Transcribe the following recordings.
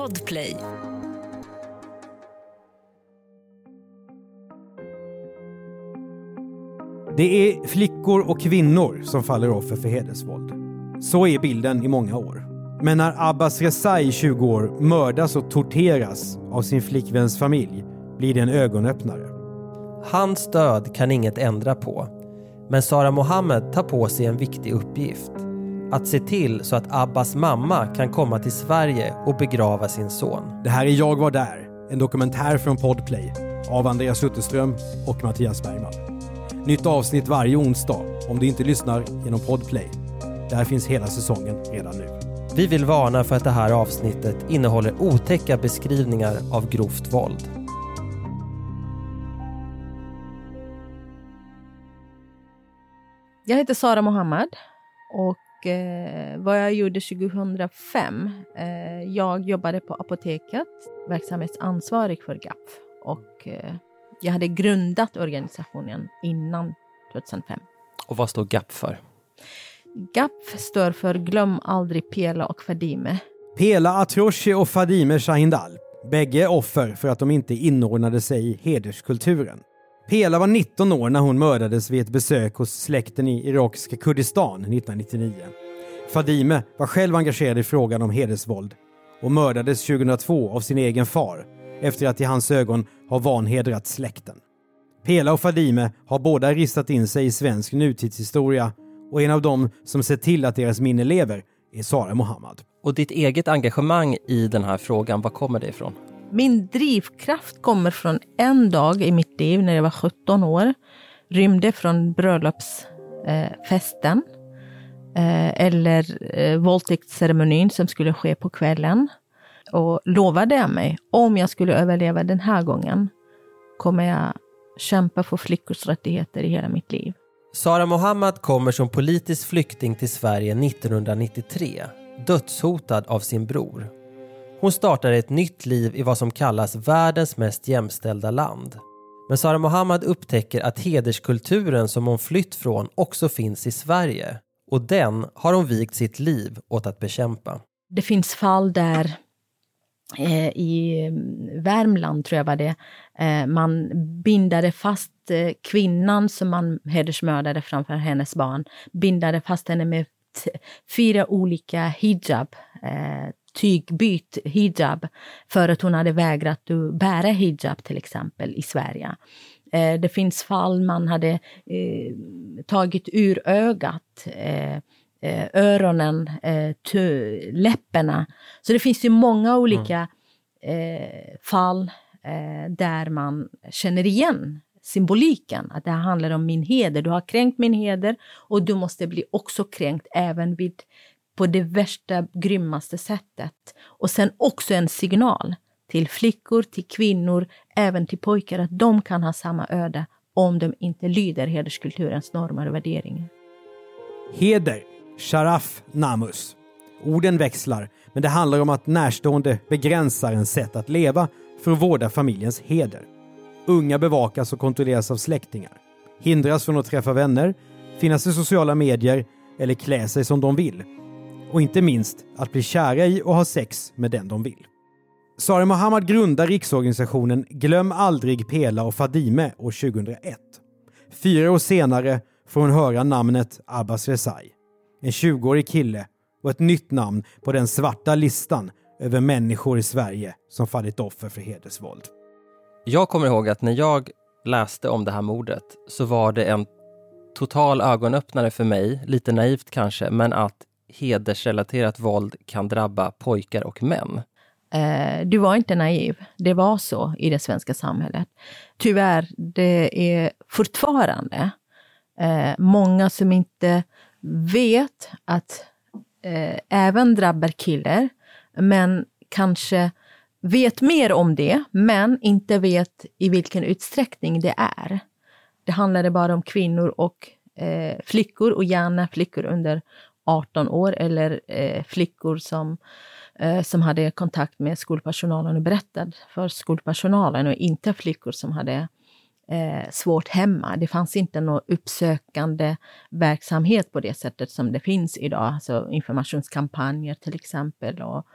Podplay. Det är flickor och kvinnor som faller offer för hedersvåld. Så är bilden i många år. Men när Abbas Rezai, 20 år, mördas och torteras av sin flickväns familj blir det en ögonöppnare. Hans död kan inget ändra på. Men Sara Mohammed tar på sig en viktig uppgift. Att se till så att Abbas mamma kan komma till Sverige och begrava sin son. Det här är Jag var där, en dokumentär från Podplay av Andreas Utterström och Mattias Bergman. Nytt avsnitt varje onsdag om du inte lyssnar genom Podplay. Där finns hela säsongen redan nu. Vi vill varna för att det här avsnittet innehåller otäcka beskrivningar av grovt våld. Jag heter Sara Mohammad och eh, vad jag gjorde 2005, eh, jag jobbade på apoteket, verksamhetsansvarig för GAP och eh, jag hade grundat organisationen innan 2005. Och vad står GAP för? GAP står för Glöm aldrig Pela och Fadime. Pela Atroshi och Fadime Shahindal, bägge offer för att de inte inordnade sig i hederskulturen. Pela var 19 år när hon mördades vid ett besök hos släkten i irakiska Kurdistan 1999. Fadime var själv engagerad i frågan om hedersvåld och mördades 2002 av sin egen far efter att i hans ögon ha vanhedrat släkten. Pela och Fadime har båda ristat in sig i svensk nutidshistoria och en av dem som sett till att deras minne lever är Sara Mohammad. Och ditt eget engagemang i den här frågan, var kommer det ifrån? Min drivkraft kommer från en dag i mitt liv när jag var 17 år. Rymde från bröllopsfesten. Eh, eller eh, våldtäktsceremonin som skulle ske på kvällen. Och lovade jag mig, om jag skulle överleva den här gången, kommer jag kämpa för flickors rättigheter i hela mitt liv. Sara Mohammad kommer som politisk flykting till Sverige 1993, dödshotad av sin bror. Hon startar ett nytt liv i vad som kallas världens mest jämställda land. Men Sara Mohammad upptäcker att hederskulturen som hon flytt från också finns i Sverige. Och den har hon vigt sitt liv åt att bekämpa. Det finns fall där eh, i mm, Värmland, tror jag var det, eh, man bindade fast eh, kvinnan som man hedersmördade framför hennes barn, bindade fast henne med fyra olika hijab, eh, tygbyt hijab för att hon hade vägrat att bära hijab till exempel i Sverige. Eh, det finns fall man hade eh, tagit ur ögat, eh, eh öronen, eh, läpparna. Så det finns ju många olika mm. fall där man känner igen symboliken, att det här handlar om min heder. Du har kränkt min heder och du måste bli också kränkt även vid på det värsta, grymmaste sättet. Och sen också en signal till flickor, till kvinnor, även till pojkar att de kan ha samma öde om de inte lyder hederskulturens normer och värderingar. Heder, sharaf, namus. Orden växlar, men det handlar om att närstående begränsar en sätt att leva för att vårda familjens heder. Unga bevakas och kontrolleras av släktingar, hindras från att träffa vänner, finnas i sociala medier eller klä sig som de vill och inte minst att bli kära i och ha sex med den de vill. Sara Mohammad grundar riksorganisationen Glöm aldrig Pela och Fadime år 2001. Fyra år senare får hon höra namnet Abbas Rezai. En 20-årig kille och ett nytt namn på den svarta listan över människor i Sverige som fallit offer för hedersvåld. Jag kommer ihåg att när jag läste om det här mordet så var det en total ögonöppnare för mig, lite naivt kanske, men att hedersrelaterat våld kan drabba pojkar och män. Eh, du var inte naiv. Det var så i det svenska samhället. Tyvärr, det är fortfarande eh, många som inte vet att eh, även drabbar killar, men kanske vet mer om det, men inte vet i vilken utsträckning det är. Det handlade bara om kvinnor och eh, flickor och gärna flickor under 18 år eller eh, flickor som, eh, som hade kontakt med skolpersonalen och berättade för skolpersonalen och inte flickor som hade eh, svårt hemma. Det fanns inte någon uppsökande verksamhet på det sättet som det finns idag, alltså informationskampanjer till exempel och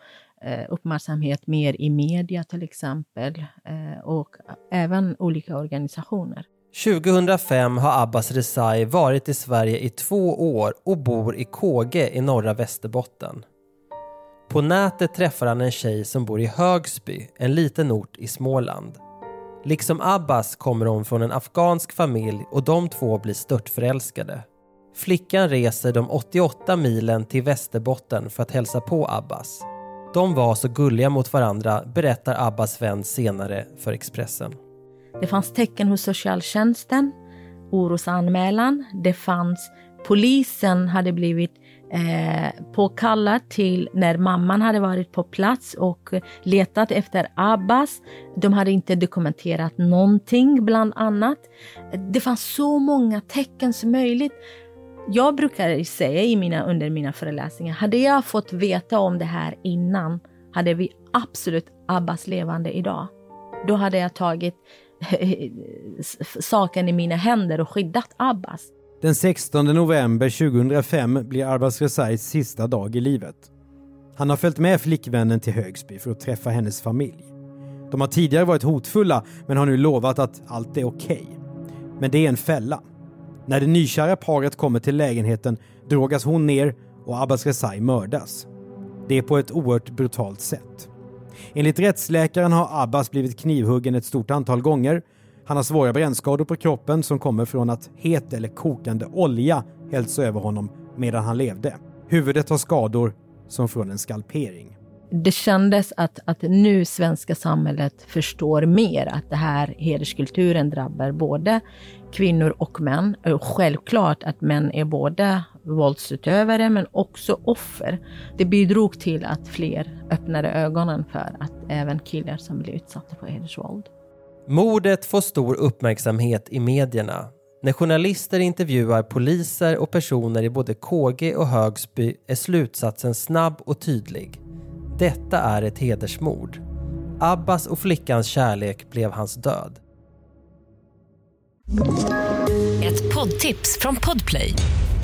eh, uppmärksamhet mer i media till exempel eh, och även olika organisationer. 2005 har Abbas Rezai varit i Sverige i två år och bor i Kåge i norra Västerbotten. På nätet träffar han en tjej som bor i Högsby, en liten ort i Småland. Liksom Abbas kommer hon från en afghansk familj och de två blir störtförälskade. Flickan reser de 88 milen till Västerbotten för att hälsa på Abbas. De var så gulliga mot varandra, berättar Abbas vän senare för Expressen. Det fanns tecken hos socialtjänsten, orosanmälan. Det fanns, polisen hade blivit eh, påkallad till när mamman hade varit på plats och letat efter Abbas. De hade inte dokumenterat någonting bland annat. Det fanns så många tecken som möjligt. Jag brukar säga i mina, under mina föreläsningar, hade jag fått veta om det här innan hade vi absolut Abbas levande idag. Då hade jag tagit saken i mina händer och skyddat Abbas. Den 16 november 2005 blir Abbas Rezais sista dag i livet. Han har följt med flickvännen till Högsby för att träffa hennes familj. De har tidigare varit hotfulla men har nu lovat att allt är okej. Okay. Men det är en fälla. När det nykära paret kommer till lägenheten drogas hon ner och Abbas Rezai mördas. Det är på ett oerhört brutalt sätt. Enligt rättsläkaren har Abbas blivit knivhuggen ett stort antal gånger. Han har svåra brännskador på kroppen som kommer från att het eller kokande olja hällts över honom medan han levde. Huvudet har skador som från en skalpering. Det kändes att, att nu svenska samhället förstår mer att det här hederskulturen drabbar både kvinnor och män. Självklart att män är både våldsutövare men också offer. Det bidrog till att fler öppnade ögonen för att även killar som blir utsatta för hedersvåld. Mordet får stor uppmärksamhet i medierna. När journalister intervjuar poliser och personer i både KG och Högsby är slutsatsen snabb och tydlig. Detta är ett hedersmord. Abbas och flickans kärlek blev hans död. Ett poddtips från Podplay.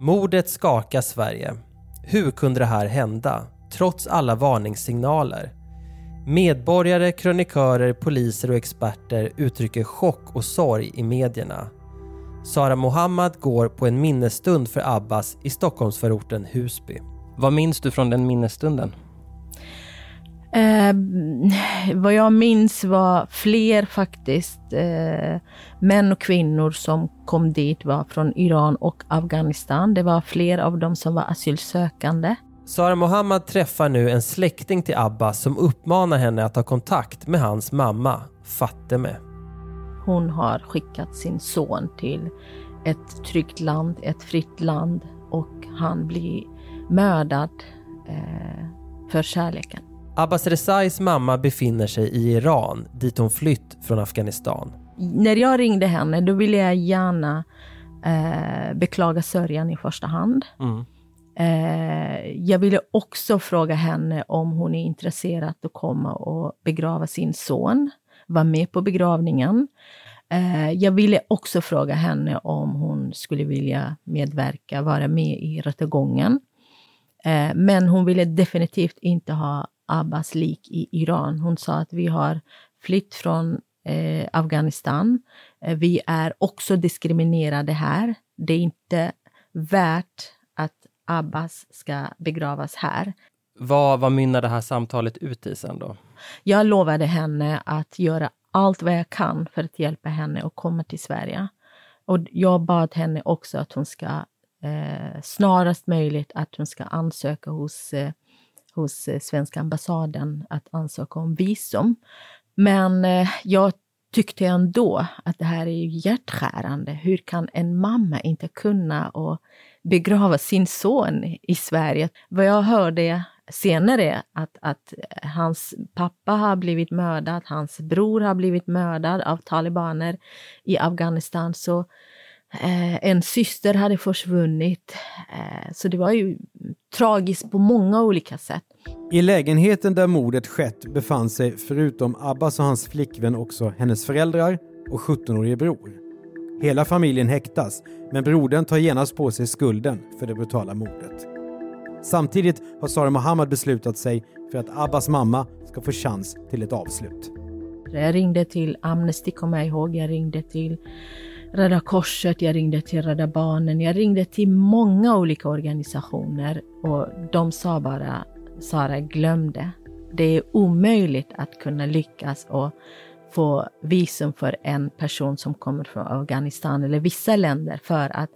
Mordet skakar Sverige. Hur kunde det här hända? Trots alla varningssignaler. Medborgare, krönikörer, poliser och experter uttrycker chock och sorg i medierna. Sara Mohammad går på en minnesstund för Abbas i Stockholmsförorten Husby. Vad minns du från den minnesstunden? Eh, vad jag minns var fler faktiskt eh, män och kvinnor som kom dit var från Iran och Afghanistan. Det var fler av dem som var asylsökande. Sara Mohammad träffar nu en släkting till Abbas som uppmanar henne att ta kontakt med hans mamma, Fateme. Hon har skickat sin son till ett tryggt land, ett fritt land och han blir mördad eh, för kärleken. Abbas Rezais mamma befinner sig i Iran dit hon flytt från Afghanistan. När jag ringde henne då ville jag gärna eh, beklaga sörjan i första hand. Mm. Eh, jag ville också fråga henne om hon är intresserad att komma och begrava sin son, vara med på begravningen. Eh, jag ville också fråga henne om hon skulle vilja medverka, vara med i rättegången. Eh, men hon ville definitivt inte ha Abbas lik i Iran. Hon sa att vi har flytt från eh, Afghanistan. Eh, vi är också diskriminerade här. Det är inte värt att Abbas ska begravas här. Vad, vad mynnar det här samtalet ut i sen då? Jag lovade henne att göra allt vad jag kan för att hjälpa henne att komma till Sverige. Och jag bad henne också att hon ska eh, snarast möjligt att hon ska ansöka hos eh, hos eh, svenska ambassaden att ansöka om visum. Men eh, jag tyckte ändå att det här är hjärtskärande. Hur kan en mamma inte kunna och begrava sin son i Sverige? Vad jag hörde senare att, att eh, hans pappa har blivit mördad, hans bror har blivit mördad av talibaner i Afghanistan. Så en syster hade försvunnit. Eh, så det var ju tragiskt på många olika sätt. I lägenheten där mordet skett befann sig förutom Abbas och hans flickvän också hennes föräldrar och 17-årige bror. Hela familjen häktas, men brodern tar genast på sig skulden för det brutala mordet. Samtidigt har Sara Mohammad beslutat sig för att Abbas mamma ska få chans till ett avslut. Jag ringde till Amnesty, kommer jag ihåg. Jag ringde till Röda Korset, jag ringde till Rädda Barnen. Jag ringde till många olika organisationer och de sa bara Sara, glöm det. Det är omöjligt att kunna lyckas och få visum för en person som kommer från Afghanistan eller vissa länder för att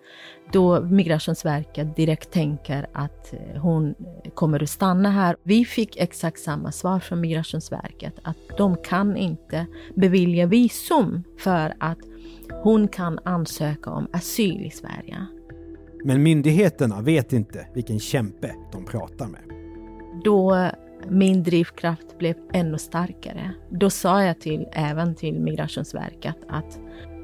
då Migrationsverket direkt tänker att eh, hon kommer att stanna här. Vi fick exakt samma svar från Migrationsverket att de kan inte bevilja visum för att hon kan ansöka om asyl i Sverige. Men myndigheterna vet inte vilken kämpe de pratar med. Då min drivkraft blev ännu starkare. Då sa jag till, även till Migrationsverket att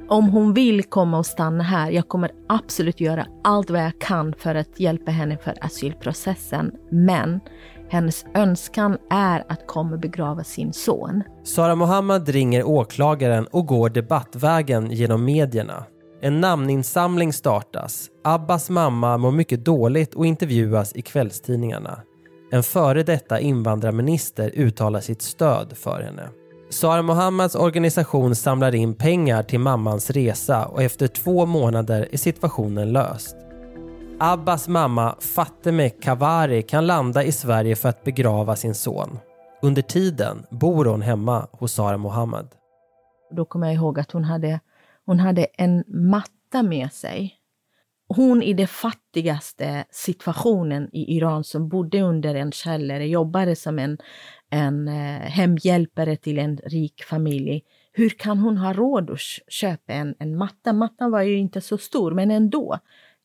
om hon vill komma och stanna här, jag kommer absolut göra allt vad jag kan för att hjälpa henne för asylprocessen. Men hennes önskan är att komma och begrava sin son. Sara Mohammad ringer åklagaren och går debattvägen genom medierna. En namninsamling startas. Abbas mamma mår mycket dåligt och intervjuas i kvällstidningarna. En före detta invandrarminister uttalar sitt stöd för henne. Sara Mohammads organisation samlar in pengar till mammans resa och efter två månader är situationen löst. Abbas mamma Fateme Kavari kan landa i Sverige för att begrava sin son. Under tiden bor hon hemma hos Sara Mohammad. Då kommer jag ihåg att hon hade, hon hade en matta med sig hon i den fattigaste situationen i Iran som bodde under en källare, jobbade som en, en eh, hemhjälpare till en rik familj. Hur kan hon ha råd att köpa en, en matta? Mattan var ju inte så stor, men ändå.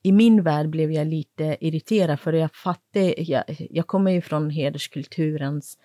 I min värld blev jag lite irriterad för jag fattade, jag, jag kommer ju från hederskulturens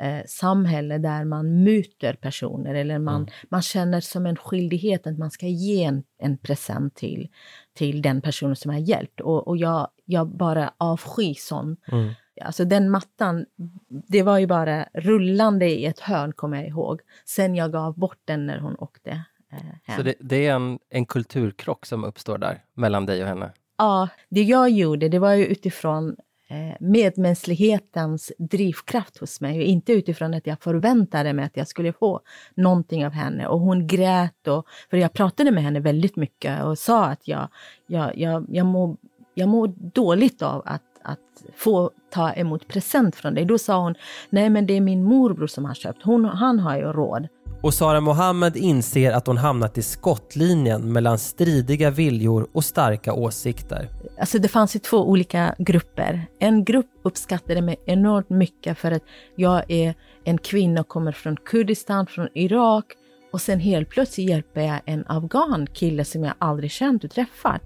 eh, samhälle där man muter personer eller man, mm. man känner som en skyldighet att man ska ge en, en present till, till den personen som har hjälpt. Och, och jag, jag bara avskyr sånt. Mm. Alltså den mattan, det var ju bara rullande i ett hörn, kommer jag ihåg. Sen jag gav bort den när hon åkte eh, hem. Så det, det, är en, en kulturkrock som uppstår där, mellan dig och henne? Ja, det jag gjorde, det var ju utifrån eh, medmänsklighetens drivkraft hos mig. Inte utifrån att jag förväntade mig att jag skulle få någonting av henne. Och hon grät, och, för jag pratade med henne väldigt mycket och sa att jag, jag, jag, jag, mår, jag mår dåligt av att, att få ta emot present från dig. Då sa hon, nej men det är min morbror som har köpt, hon, han har ju råd. Och Sara Mohammed inser att hon hamnat i skottlinjen mellan stridiga viljor och starka åsikter. Alltså det fanns ju två olika grupper. En grupp uppskattade mig enormt mycket för att jag är en kvinna och kommer från Kurdistan, från Irak. Och sen helt plötsligt hjälper jag en afghan kille som jag aldrig känt och träffat.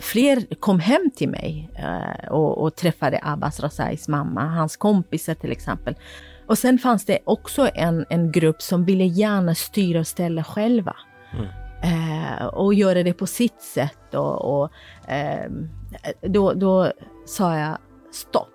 Fler kom hem till mig eh, och, och träffade Abbas Razais mamma, hans kompisar till exempel. Och sen fanns det också en, en grupp som ville gärna styra och ställa själva. Mm. Eh, och göra det på sitt sätt. Och, och eh, då, då sa jag stopp.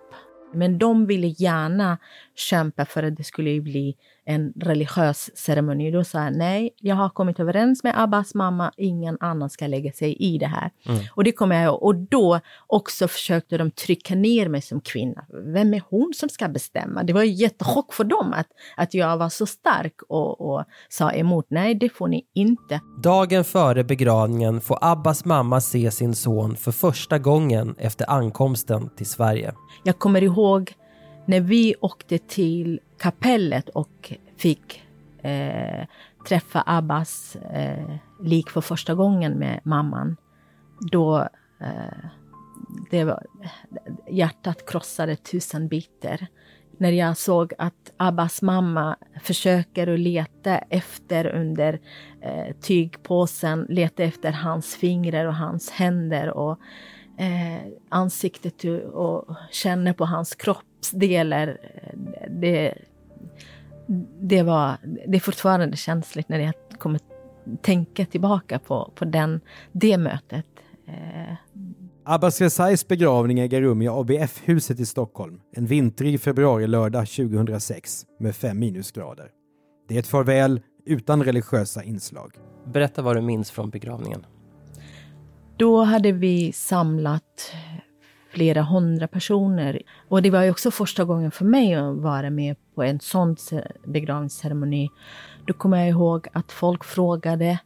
Men de ville gärna kämpa för att det skulle bli en religiös ceremoni. Då sa jag nej, jag har kommit överens med Abbas mamma, ingen annan ska lägga sig i det här. Mm. Och det kommer jag ihåg. Och då också försökte de trycka ner mig som kvinna. Vem är hon som ska bestämma? Det var ju jättechock för dem att, att jag var så stark och, och sa emot. Nej, det får ni inte. Dagen före begravningen får Abbas mamma se sin son för första gången efter ankomsten till Sverige. Jag kommer ihåg när vi åkte till kapellet och fick eh, träffa Abbas eh, lik för första gången med mamman, då eh, det var, hjärtat krossade tusen bitar. När jag såg att Abbas mamma försöker att leta efter under eh, tygpåsen, leta efter hans fingrar och hans händer och eh, ansiktet och känner på hans kropp kroppsdelar. Det, det, var, det är fortfarande känsligt när jag kommer tänka tillbaka på, på den, det mötet. Eh, Abbas Rezais begravning äger rum i ABF-huset i Stockholm en vintrig februari-lördag 2006 med fem minusgrader. Det är ett farväl utan religiösa inslag. Berätta vad du minns från begravningen. Då hade vi samlat flera hundra personer. Och det var ju också första gången för mig att vara med på en sån begravningsceremoni. Då kommer jag ihåg att folk frågade,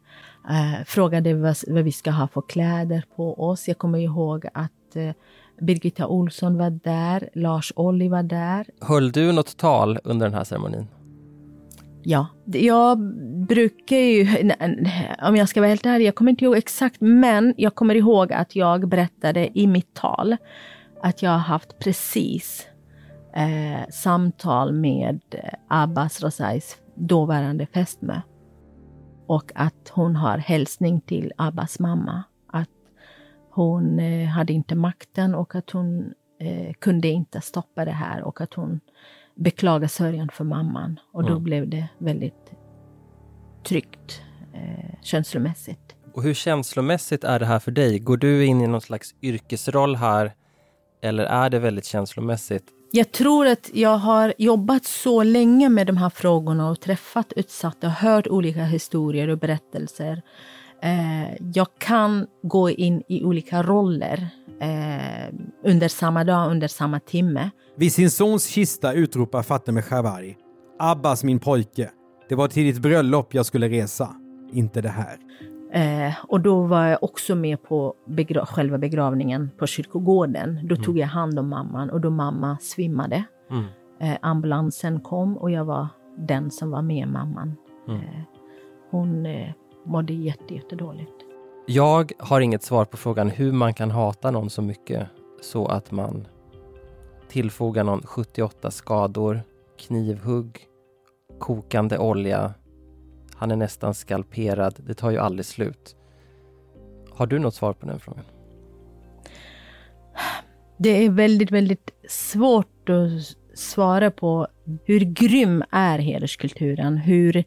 eh, frågade vad, vad, vi ska ha för kläder på oss. Jag kommer ihåg att eh, Birgitta Olsson var där, Lars Olli var där. Höll du något tal under den här ceremonin? Ja, jag brukar ju, om jag ska vara helt ärlig, jag kommer inte ihåg exakt, men jag kommer ihåg att jag berättade i mitt tal att jag har haft precis eh, samtal med eh, Abbas Rosais dåvarande fästmö. Och att hon har hälsning till Abbas mamma. Att hon eh, hade inte makten och att hon eh, kunde inte stoppa det här och att hon beklaga sörjan för mamman. Och då mm. blev det väldigt tryggt eh, känslomässigt. Och hur känslomässigt är det här för dig? Går du in i någon slags yrkesroll här? Eller är det väldigt känslomässigt? Jag tror att jag har jobbat så länge med de här frågorna och träffat utsatta och hört olika historier och berättelser. Eh, jag kan gå in i olika roller eh, under samma dag, under samma timme. Vid sin sons kista utropar Fatemeh Shabari. Abbas min pojke. Det var till ditt bröllop jag skulle resa. Inte det här. Eh, och då var jag också med på begra själva begravningen på kyrkogården. Då mm. tog jag hand om mamman och då mamma svimmade. Mm. Eh, ambulansen kom och jag var den som var med mamman. Mm. Eh, hon eh, mådde jätte, jättedåligt. Jag har inget svar på frågan hur man kan hata någon så mycket så att man tillfogar någon 78 skador, knivhugg, kokande olja. Han är nästan skalperad. Det tar ju aldrig slut. Har du något svar på den frågan? Det är väldigt, väldigt svårt att svara på hur grym är hederskulturen? Hur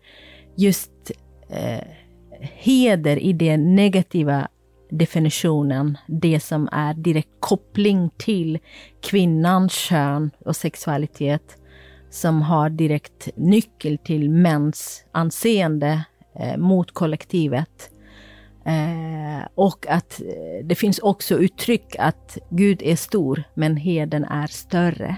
just eh, heder i den negativa definitionen, det som är direkt koppling till kvinnans kön och sexualitet, som har direkt nyckel till mäns anseende eh, mot kollektivet. Eh, och att eh, det finns också uttryck att Gud är stor, men heden är större.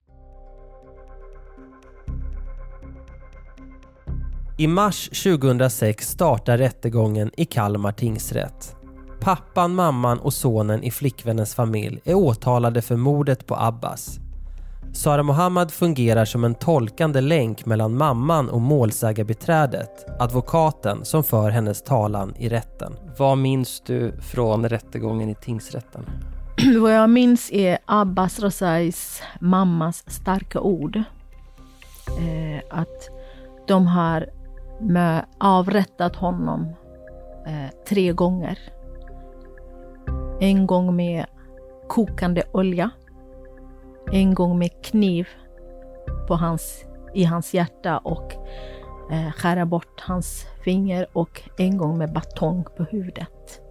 I mars 2006 startar rättegången i Kalmar tingsrätt. Pappan, mamman och sonen i flickvännens familj är åtalade för mordet på Abbas. Sara Mohammad fungerar som en tolkande länk mellan mamman och målsägarbiträdet, advokaten som för hennes talan i rätten. Vad minns du från rättegången i tingsrätten? Vad jag minns är Abbas Razais mammas starka ord. Eh, att de har avrättat honom eh, tre gånger. En gång med kokande olja. En gång med kniv på hans, i hans hjärta och eh, skära bort hans finger och en gång med batong på huvudet.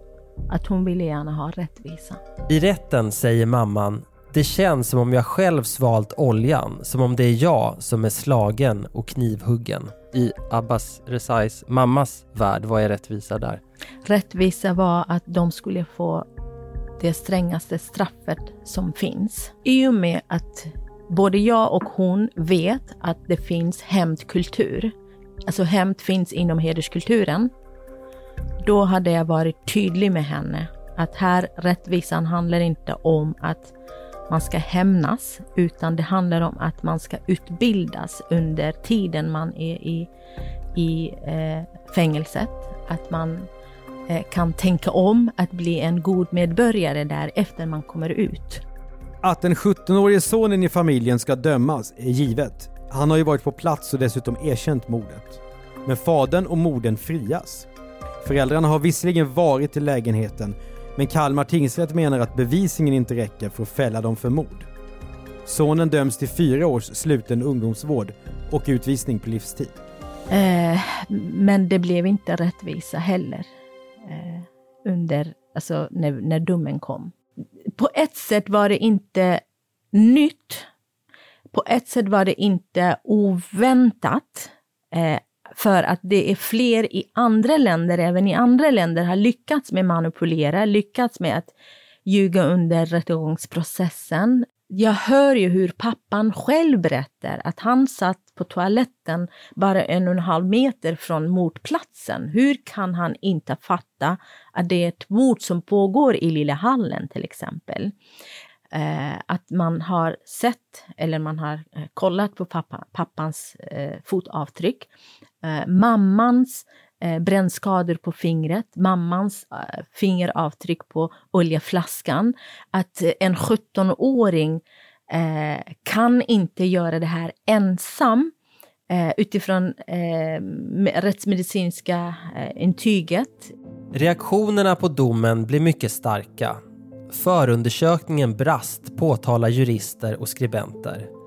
Att hon ville gärna ha rättvisa. I rätten säger mamman det känns som om jag själv svalt oljan, som om det är jag som är slagen och knivhuggen. I Abbas Rezais mammas värld, vad är rättvisa där? Rättvisa var att de skulle få det strängaste straffet som finns. I och med att både jag och hon vet att det finns hämndkultur. Alltså hämnd finns inom hederskulturen. Då hade jag varit tydlig med henne att här rättvisan handlar inte om att man ska hämnas, utan det handlar om att man ska utbildas under tiden man är i, i eh, fängelset. Att man eh, kan tänka om att bli en god medborgare där efter man kommer ut. Att den 17-årige sonen i familjen ska dömas är givet. Han har ju varit på plats och dessutom erkänt mordet. Men fadern och modern frias. Föräldrarna har visserligen varit i lägenheten men Kalmar tingsrätt menar att bevisningen inte räcker för att fälla dem för mord. Sonen döms till fyra års sluten ungdomsvård och utvisning på livstid. Eh, men det blev inte rättvisa heller eh, under, alltså när, när domen kom. På ett sätt var det inte nytt. På ett sätt var det inte oväntat. Eh, för att det är fler i andra länder, även i andra länder, har lyckats med manipulera, lyckats med att ljuga under rättegångsprocessen. Jag hör ju hur pappan själv berättar att han satt på toaletten bara en och en halv meter från mordplatsen. Hur kan han inte fatta att det är ett mord som pågår i Lilla hallen till exempel? Eh, att man har sett, eller man har eh, kollat på pappa, pappans eh, fotavtryck, eh, mammans eh, brännskador på fingret, mammans eh, fingeravtryck på oljeflaskan. Att en 17-åring eh, kan inte göra det här ensam eh, utifrån eh, rättsmedicinska eh, intyget. Reaktionerna på domen blir mycket starka. Förundersökningen brast, påtalar jurister och skribenter.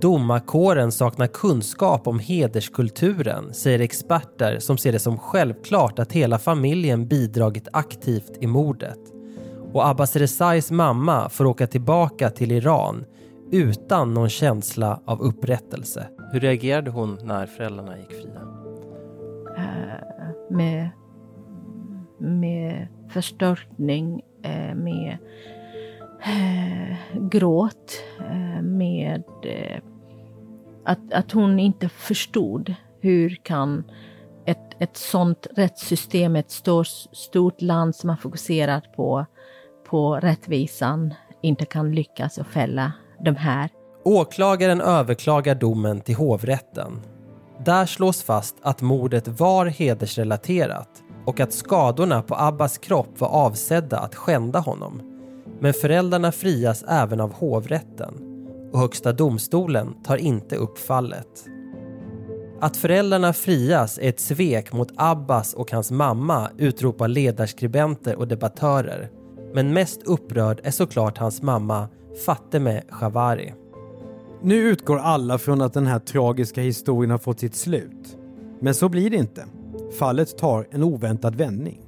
Domarkåren saknar kunskap om hederskulturen, säger experter som ser det som självklart att hela familjen bidragit aktivt i mordet. Och Abbas Rezais mamma får åka tillbaka till Iran utan någon känsla av upprättelse. Hur reagerade hon när föräldrarna gick fria? Uh, med, med förstörtning, uh, med Eh, gråt, eh, med eh, att, att hon inte förstod hur kan ett, ett sånt rättssystem, ett stort, stort land som har fokuserat på, på rättvisan, inte kan lyckas och fälla de här. Åklagaren överklagar domen till hovrätten. Där slås fast att mordet var hedersrelaterat och att skadorna på Abbas kropp var avsedda att skända honom. Men föräldrarna frias även av hovrätten och Högsta domstolen tar inte upp fallet. Att föräldrarna frias är ett svek mot Abbas och hans mamma utropar ledarskribenter och debattörer. Men mest upprörd är såklart hans mamma Fateme Shavari. Nu utgår alla från att den här tragiska historien har fått sitt slut. Men så blir det inte. Fallet tar en oväntad vändning.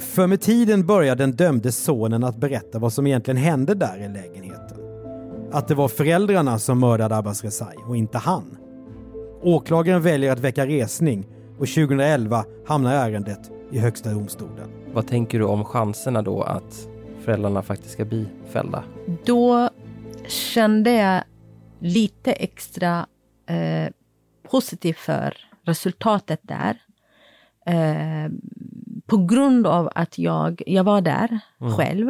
För med tiden börjar den dömde sonen att berätta vad som egentligen hände där i lägenheten. Att det var föräldrarna som mördade Abbas Rezai och inte han. Åklagaren väljer att väcka resning och 2011 hamnar ärendet i Högsta domstolen. Vad tänker du om chanserna då att föräldrarna faktiskt ska bli fällda? Då kände jag lite extra eh, positiv för resultatet där. Eh, på grund av att jag, jag var där mm. själv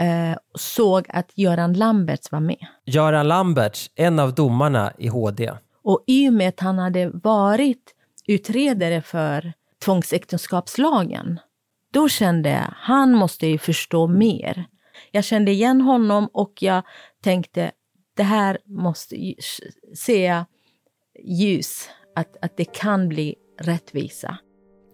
eh, såg att Göran Lamberts var med. Göran Lamberts, en av domarna i HD. Och i och med att han hade varit utredare för tvångsäktenskapslagen, då kände jag, han måste ju förstå mer. Jag kände igen honom och jag tänkte, det här måste se ljus, att, att det kan bli rättvisa.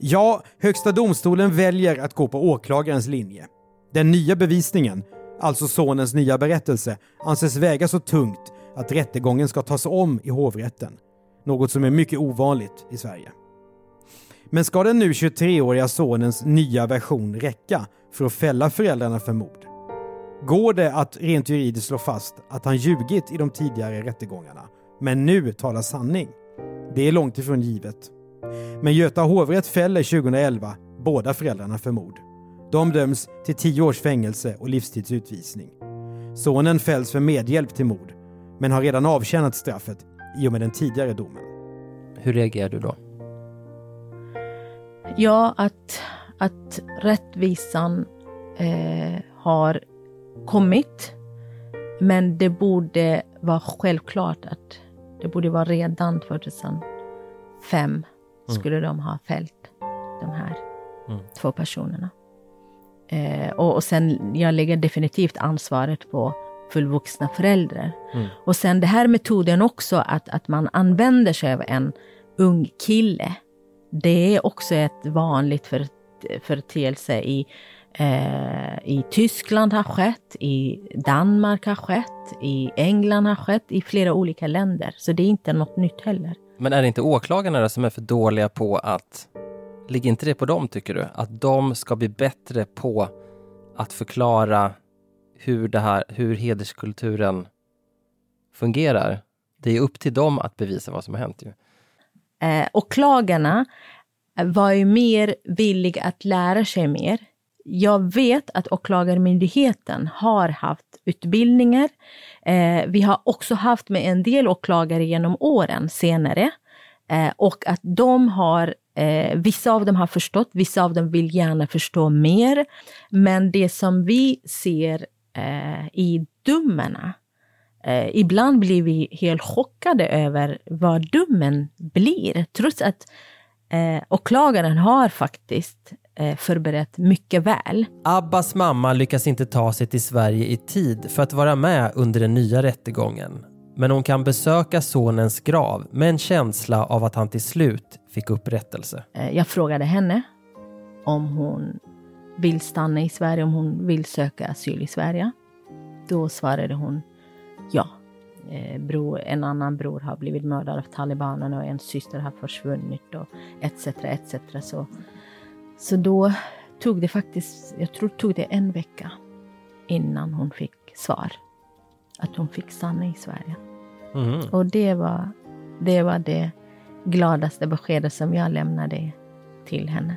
Ja, Högsta domstolen väljer att gå på åklagarens linje. Den nya bevisningen, alltså sonens nya berättelse, anses väga så tungt att rättegången ska tas om i hovrätten. Något som är mycket ovanligt i Sverige. Men ska den nu 23-åriga sonens nya version räcka för att fälla föräldrarna för mord? Går det att rent juridiskt slå fast att han ljugit i de tidigare rättegångarna, men nu talar sanning? Det är långt ifrån givet. Men Göta hovrätt fäller 2011 båda föräldrarna för mord. De döms till tio års fängelse och livstidsutvisning. Sonen fälls för medhjälp till mord, men har redan avtjänat straffet i och med den tidigare domen. Hur reagerar du då? Ja, att, att rättvisan eh, har kommit Men det borde vara självklart att det borde vara redan 2005 skulle de ha fällt de här Mm. två personerna. Eh, och, och sen, jag lägger definitivt ansvaret på fullvuxna föräldrar. Mm. Och sen det här metoden också, att, att man använder sig av en ung kille. Det är också ett vanligt för, företeelse i, eh, i Tyskland har skett, i Danmark har skett, i England har skett, i flera olika länder. Så det är inte något nytt heller. Men är det inte åklagarna som är för dåliga på att... Ligger inte det på dem, tycker du? Att de ska bli bättre på att förklara hur, det här, hur hederskulturen fungerar? Det är upp till dem att bevisa vad som har hänt. Ju. Eh, åklagarna var ju mer villiga att lära sig mer. Jag vet att åklagarmyndigheten har haft utbildningar. Eh, vi har också haft med en del åklagare genom åren senare. Eh, och att de har, eh, vissa av dem har förstått, vissa av dem vill gärna förstå mer. Men det som vi ser eh, i domarna, eh, ibland blir vi helt chockade över vad domen blir, trots att eh, åklagaren har faktiskt förberett mycket väl. Abbas mamma lyckas inte ta sig till Sverige i tid för att vara med under den nya rättegången. Men hon kan besöka sonens grav med en känsla av att han till slut fick upprättelse. Eh, Jag frågade henne om hon vill stanna i Sverige, om hon vill söka asyl i Sverige. Då svarade hon ja. Eh, bror, en annan bror har blivit mördad av talibanerna och en syster har försvunnit och etc. etc. Så, så då tog det faktiskt, jag tror tog det en vecka innan hon fick svar. Att hon fick stanna i Sverige. Mhm. Och det var, det var det gladaste beskedet som jag lämnade till henne.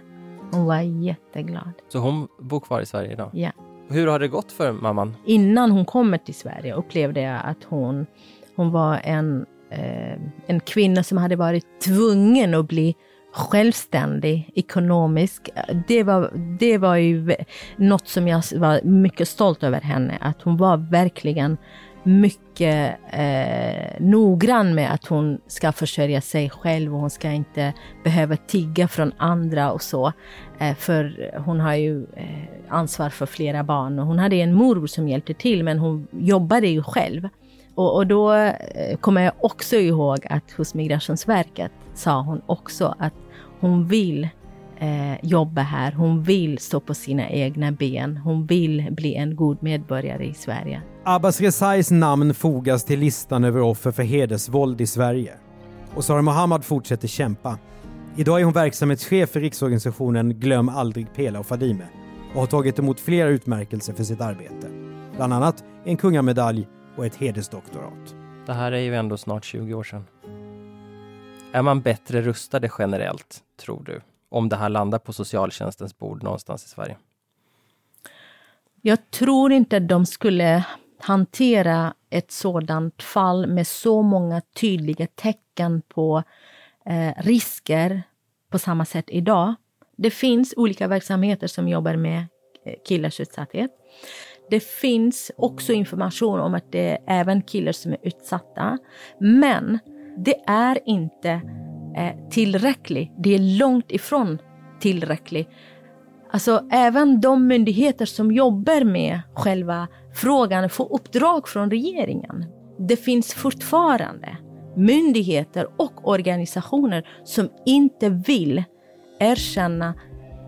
Hon var jätteglad. Så hon bor kvar i Sverige idag? Ja. Hur har det gått för mamman? Innan hon kommer till Sverige upplevde jag att hon, hon var en, eh, en kvinna som hade varit tvungen att bli självständig ekonomisk. Det var, det var ju något som jag var mycket stolt över henne, att hon var verkligen mycket eh, noggrann med att hon ska försörja sig själv och hon ska inte behöva tigga från andra och så. Eh, för hon har ju eh, ansvar för flera barn och hon hade en morbror som hjälpte till men hon jobbade ju själv. Och, och då eh, kommer jag också ihåg att hos Migrationsverket sa hon också att hon vill eh, jobba här, hon vill stå på sina egna ben, hon vill bli en god medborgare i Sverige. Abbas Rezais namn fogas till listan över offer för hedersvåld i Sverige. Och Sara Mohammad fortsätter kämpa. Idag är hon verksamhetschef för riksorganisationen Glöm aldrig Pela och Fadime och har tagit emot flera utmärkelser för sitt arbete. Bland annat en kungamedalj och ett hedersdoktorat. Det här är ju ändå snart 20 år sedan. Är man bättre rustade generellt, tror du? Om det här landar på socialtjänstens bord någonstans i Sverige? Jag tror inte att de skulle hantera ett sådant fall med så många tydliga tecken på eh, risker på samma sätt idag. Det finns olika verksamheter som jobbar med eh, killars utsatthet. Det finns också information om att det är även killar som är utsatta. Men det är inte eh, tillräckligt. Det är långt ifrån tillräckligt. Alltså även de myndigheter som jobbar med själva frågan får uppdrag från regeringen. Det finns fortfarande myndigheter och organisationer som inte vill erkänna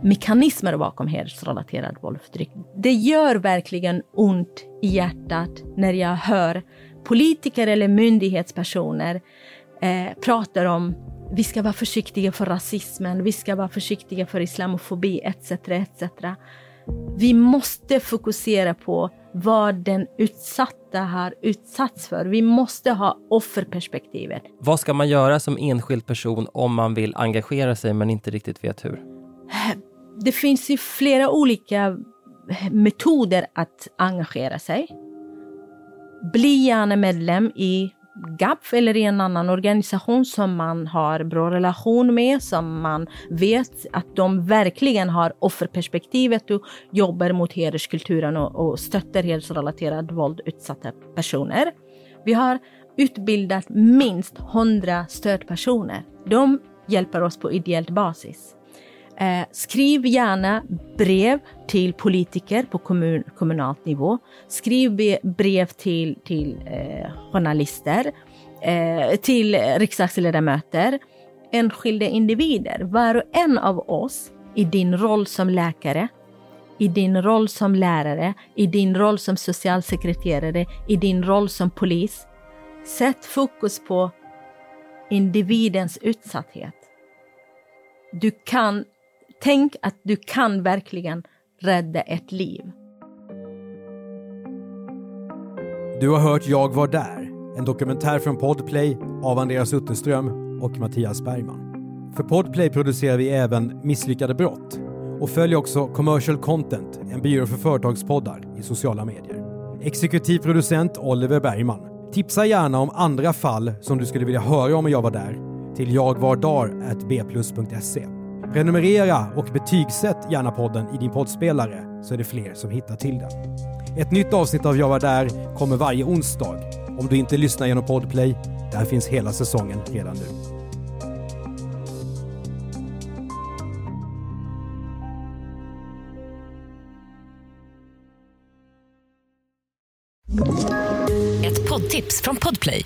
mekanismer bakom hedersrelaterad våld och förtryck. Det gör verkligen ont i hjärtat när jag hör politiker eller myndighetspersoner eh, pratar om vi ska vara försiktiga för rasismen, vi ska vara försiktiga för islamofobi etc. etc. Vi måste fokusera på vad den utsatta har utsatts för. Vi måste ha offerperspektivet. Vad ska man göra som enskild person om man vill engagera sig men inte riktigt vet hur? Det finns ju flera olika metoder att engagera sig. Bli gärna medlem i GAPF eller i en annan organisation som man har bra relation med, som man vet att de verkligen har offerperspektivet och jobbar mot hederskulturen och, och stöttar hedersrelaterad våld utsatta personer. Vi har utbildat minst 100 stödpersoner. De hjälper oss på ideell basis. Eh, skriv gärna brev till politiker på kommun, kommunalt nivå. Skriv brev till, till eh, journalister, eh, till riksdagsledamöter, enskilda individer. Var och en av oss i din roll som läkare, i din roll som lärare, i din roll som socialsekreterare, i din roll som polis. Sätt fokus på individens utsatthet. Du kan Tänk att du kan verkligen rädda ett liv. Du har hört Jag var där, en dokumentär från Podplay av Andreas Utterström och Mattias Bergman. För Podplay producerar vi även Misslyckade brott och följ också Commercial Content, en byrå för företagspoddar i sociala medier. Exekutiv producent Oliver Bergman. Tipsa gärna om andra fall som du skulle vilja höra om Jag var där till jagvardar.bplus.se. Prenumerera och betygsätt gärna podden i din poddspelare så är det fler som hittar till den. Ett nytt avsnitt av Jag var där kommer varje onsdag. Om du inte lyssnar genom Podplay, där finns hela säsongen redan nu. Ett poddtips från Podplay.